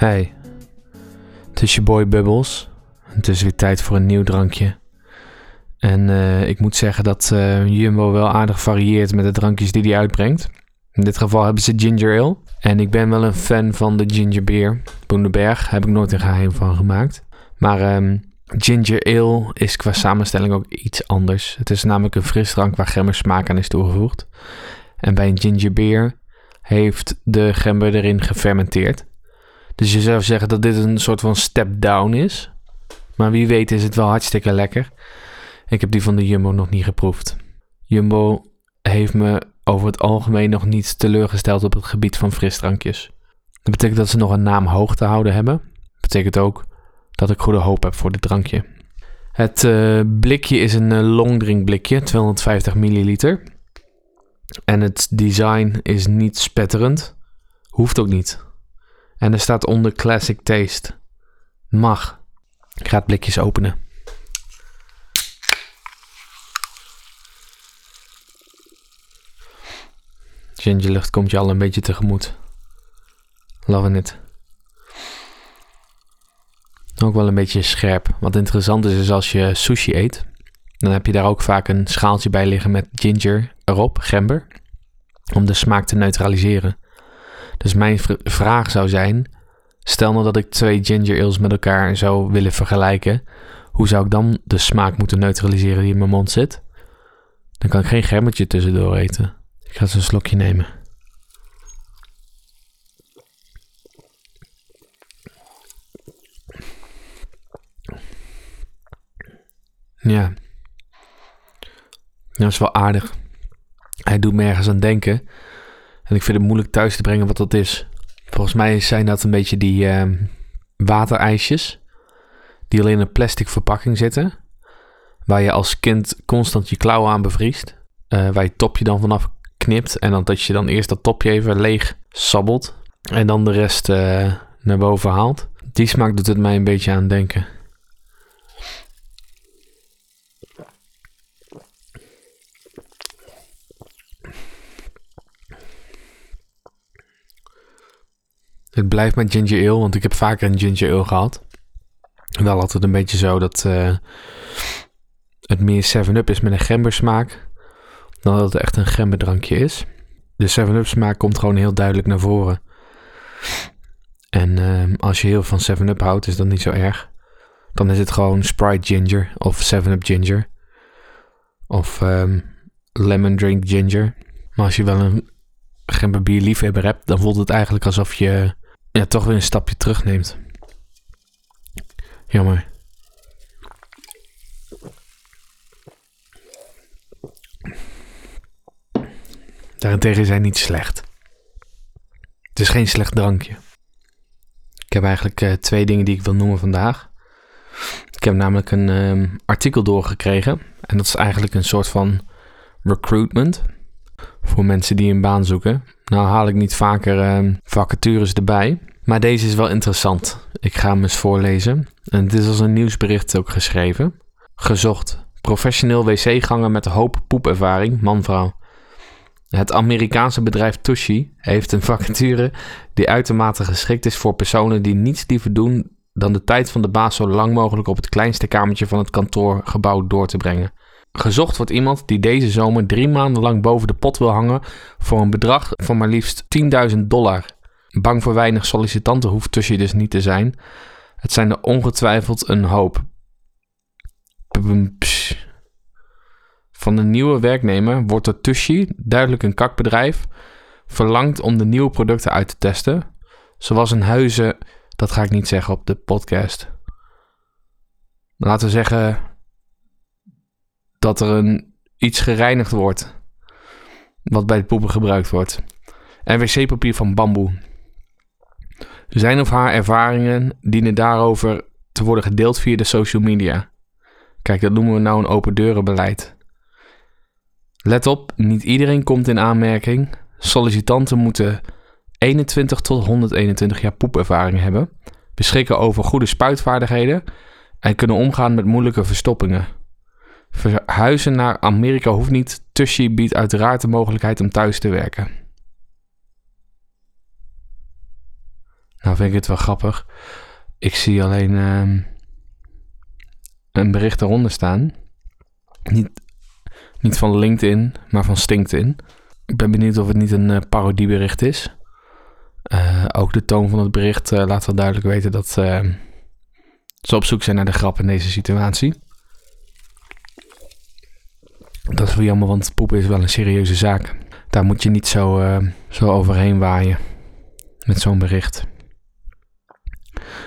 Hey, het is je boy Bubbles. Het is weer tijd voor een nieuw drankje. En eh, ik moet zeggen dat eh, Jumbo wel aardig varieert met de drankjes die hij uitbrengt. In dit geval hebben ze ginger ale. En ik ben wel een fan van de ginger beer. Boenderberg heb ik nooit een geheim van gemaakt. Maar ehm, ginger ale is qua samenstelling ook iets anders. Het is namelijk een frisdrank waar gember smaak aan is toegevoegd. En bij een ginger beer heeft de gember erin gefermenteerd. Dus je zou zeggen dat dit een soort van step down is. Maar wie weet is het wel hartstikke lekker. Ik heb die van de Jumbo nog niet geproefd. Jumbo heeft me over het algemeen nog niet teleurgesteld op het gebied van frisdrankjes. Dat betekent dat ze nog een naam hoog te houden hebben. Dat betekent ook dat ik goede hoop heb voor dit drankje. Het uh, blikje is een uh, longdrink blikje, 250 milliliter. En het design is niet spetterend. Hoeft ook niet. En er staat onder Classic Taste. Mag. Ik ga het blikjes openen. Gingerlucht komt je al een beetje tegemoet. Love it. Ook wel een beetje scherp. Wat interessant is, is als je sushi eet, dan heb je daar ook vaak een schaaltje bij liggen met ginger erop, gember, om de smaak te neutraliseren. Dus mijn vraag zou zijn: stel nou dat ik twee ginger ales met elkaar zou willen vergelijken, hoe zou ik dan de smaak moeten neutraliseren die in mijn mond zit? Dan kan ik geen gembertje tussendoor eten. Ik ga eens een slokje nemen. Ja. Dat is wel aardig. Hij doet me ergens aan denken. En ik vind het moeilijk thuis te brengen wat dat is. Volgens mij zijn dat een beetje die uh, waterijsjes. Die alleen in een plastic verpakking zitten. Waar je als kind constant je klauwen aan bevriest. Uh, waar je topje dan vanaf knipt. En dan dat je dan eerst dat topje even leeg sabbelt. En dan de rest uh, naar boven haalt. Die smaak doet het mij een beetje aan denken. Het blijft met ginger ale, want ik heb vaker een ginger ale gehad. Wel altijd een beetje zo dat uh, het meer 7-up is met een gembersmaak. Dan dat het echt een gemberdrankje is. De 7-up smaak komt gewoon heel duidelijk naar voren. En uh, als je heel van 7-up houdt, is dat niet zo erg. Dan is het gewoon Sprite Ginger of 7-up Ginger. Of um, Lemon Drink Ginger. Maar als je wel een gemberbier liefhebber hebt, dan voelt het eigenlijk alsof je ja, toch weer een stapje terugneemt. Jammer. Daarentegen zijn niet slecht. Het is geen slecht drankje. Ik heb eigenlijk uh, twee dingen die ik wil noemen vandaag. Ik heb namelijk een um, artikel doorgekregen. En dat is eigenlijk een soort van recruitment. Voor mensen die een baan zoeken. Nou haal ik niet vaker uh, vacatures erbij. Maar deze is wel interessant. Ik ga hem eens voorlezen. En dit is als een nieuwsbericht ook geschreven. Gezocht. Professioneel wc-ganger met hoop poepervaring, man-vrouw. Het Amerikaanse bedrijf Tushy heeft een vacature die uitermate geschikt is voor personen die niets liever doen dan de tijd van de baas zo lang mogelijk op het kleinste kamertje van het kantoorgebouw door te brengen. Gezocht wordt iemand die deze zomer drie maanden lang boven de pot wil hangen voor een bedrag van maar liefst 10.000 dollar. Bang voor weinig sollicitanten hoeft Tushy dus niet te zijn. Het zijn er ongetwijfeld een hoop. Van de nieuwe werknemer wordt door Tushy, duidelijk een kakbedrijf, verlangd om de nieuwe producten uit te testen. Zoals een huizen, dat ga ik niet zeggen op de podcast. Laten we zeggen dat er een, iets gereinigd wordt. Wat bij het poepen gebruikt wordt. En wc-papier van bamboe. Zijn of haar ervaringen dienen daarover te worden gedeeld via de social media. Kijk, dat noemen we nou een open deurenbeleid. Let op, niet iedereen komt in aanmerking. Sollicitanten moeten 21 tot 121 jaar poepervaring hebben, beschikken over goede spuitvaardigheden en kunnen omgaan met moeilijke verstoppingen. Verhuizen naar Amerika hoeft niet. Tushy biedt uiteraard de mogelijkheid om thuis te werken. Nou vind ik het wel grappig. Ik zie alleen ehm, een bericht eronder staan. Niet, niet van LinkedIn, maar van StinkTin. Ik ben benieuwd of het niet een uh, parodiebericht is. Uh, ook de toon van het bericht uh, laat wel duidelijk weten dat ehm, ze op zoek zijn naar de grap in deze situatie. Dat is wel jammer, want poepen is wel een serieuze zaak. Daar moet je niet zo, zo overheen waaien met zo'n bericht.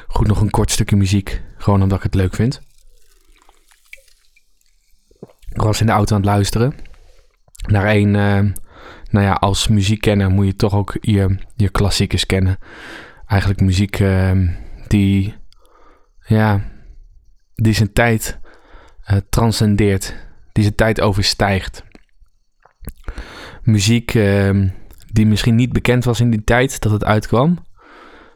Goed, nog een kort stukje muziek. Gewoon omdat ik het leuk vind. Ik was in de auto aan het luisteren. Naar een, uh, nou ja, als muziekkenner moet je toch ook je, je klassiekers kennen. Eigenlijk muziek uh, die, ja, die zijn tijd uh, transcendeert. Die zijn tijd overstijgt. Muziek ehm, die misschien niet bekend was in die tijd dat het uitkwam.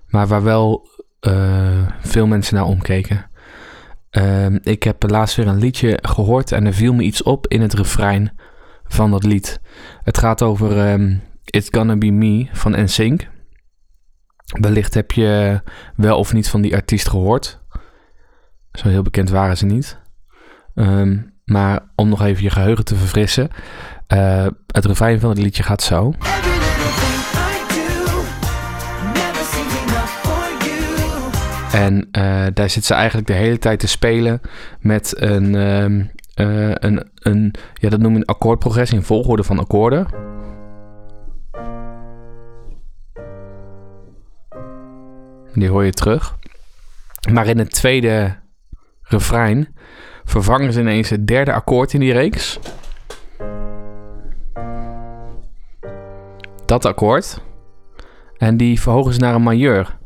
Maar waar wel uh, veel mensen naar omkeken. Uh, ik heb laatst weer een liedje gehoord en er viel me iets op in het refrein van dat lied. Het gaat over um, It's Gonna Be Me van NSYNC. Wellicht heb je wel of niet van die artiest gehoord. Zo heel bekend waren ze niet. Um, maar om nog even je geheugen te verfrissen. Uh, het refrein van het liedje gaat zo. En uh, daar zit ze eigenlijk de hele tijd te spelen met een, uh, uh, een, een ja, dat noem je een akkoordprogressie, een volgorde van akkoorden. Die hoor je terug. Maar in het tweede refrein vervangen ze ineens het derde akkoord in die reeks. Dat akkoord. En die verhogen ze naar een majeur.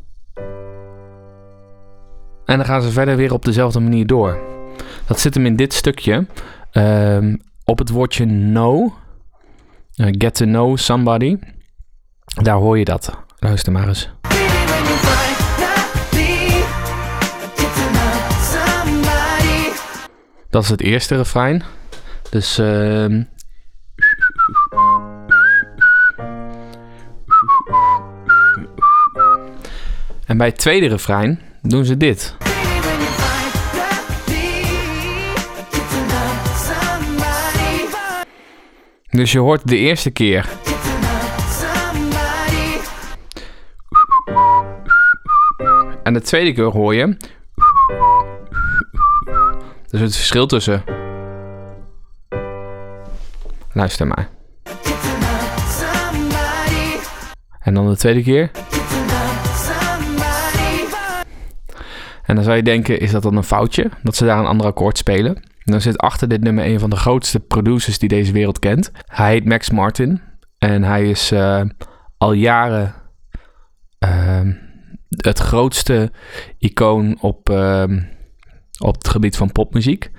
En dan gaan ze verder weer op dezelfde manier door. Dat zit hem in dit stukje. Um, op het woordje know. Uh, get to know somebody. Daar hoor je dat. Luister maar eens. Dat is het eerste refrein. Dus. Uh, en bij het tweede refrein doen ze dit. Dus je hoort de eerste keer. En de tweede keer hoor je. Dus het verschil tussen. Luister maar. En dan de tweede keer. En dan zou je denken, is dat dan een foutje? Dat ze daar een ander akkoord spelen? En dan zit achter dit nummer een van de grootste producers die deze wereld kent. Hij heet Max Martin. En hij is uh, al jaren uh, het grootste icoon op, uh, op het gebied van popmuziek.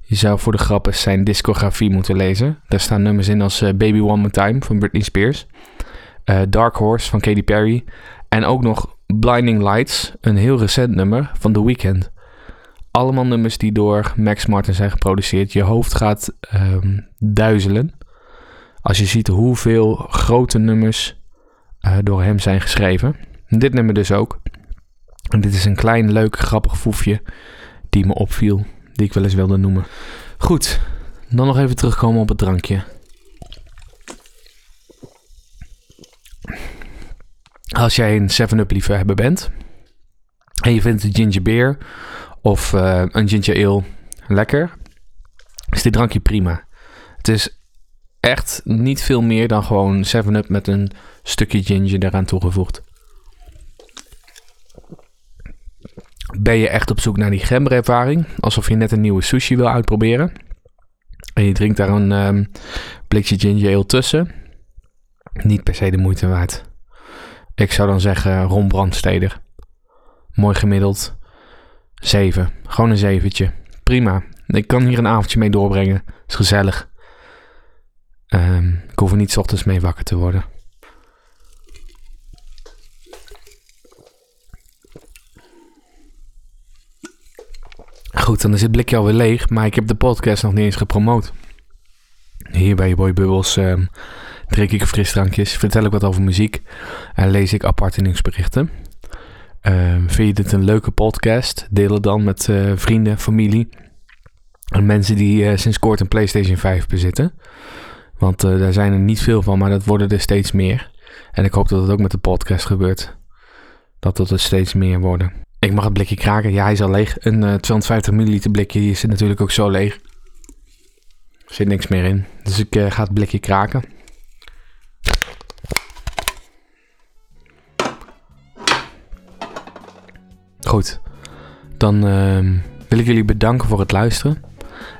Je zou voor de grap zijn discografie moeten lezen. Daar staan nummers in als uh, Baby One More Time van Britney Spears. Uh, Dark Horse van Katy Perry. En ook nog Blinding Lights, een heel recent nummer van The Weeknd. Allemaal nummers die door Max Martin zijn geproduceerd. Je hoofd gaat um, duizelen. Als je ziet hoeveel grote nummers uh, door hem zijn geschreven. Dit nummer dus ook. En dit is een klein, leuk, grappig voefje die me opviel. Die ik wel eens wilde noemen. Goed, dan nog even terugkomen op het drankje. Als jij een 7-Up liefhebber bent en je vindt de ginger beer of uh, een ginger ale lekker, is dit drankje prima. Het is echt niet veel meer dan gewoon 7-Up met een stukje ginger eraan toegevoegd. Ben je echt op zoek naar die gemberervaring, alsof je net een nieuwe sushi wil uitproberen, en je drinkt daar een um, blikje ginger ale tussen, niet per se de moeite waard. Ik zou dan zeggen Ron Brandsteder. Mooi gemiddeld. 7. Gewoon een zeventje. Prima. Ik kan hier een avondje mee doorbrengen. Is gezellig. Um, ik hoef er niet ochtends mee wakker te worden. Goed, dan is het blikje alweer leeg, maar ik heb de podcast nog niet eens gepromoot. Hier bij je Boy Bubbles um, drink ik frisdrankjes, vertel ik wat over muziek en lees ik aparte nieuwsberichten. Ehm, vind je dit een leuke podcast? Deel het dan met uh, vrienden, familie en mensen die uh, sinds kort een PlayStation 5 bezitten. Want uh, daar zijn er niet veel van, maar dat worden er steeds meer. En ik hoop dat het ook met de podcast gebeurt. Dat het er steeds meer worden. Ik mag het blikje kraken. Ja, hij is al leeg. Een 250 milliliter blikje is natuurlijk ook zo leeg. Er zit niks meer in. Dus ik ga het blikje kraken. Goed, dan uh, wil ik jullie bedanken voor het luisteren.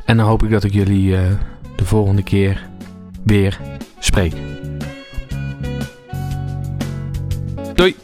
En dan hoop ik dat ik jullie uh, de volgende keer weer spreek. Doei!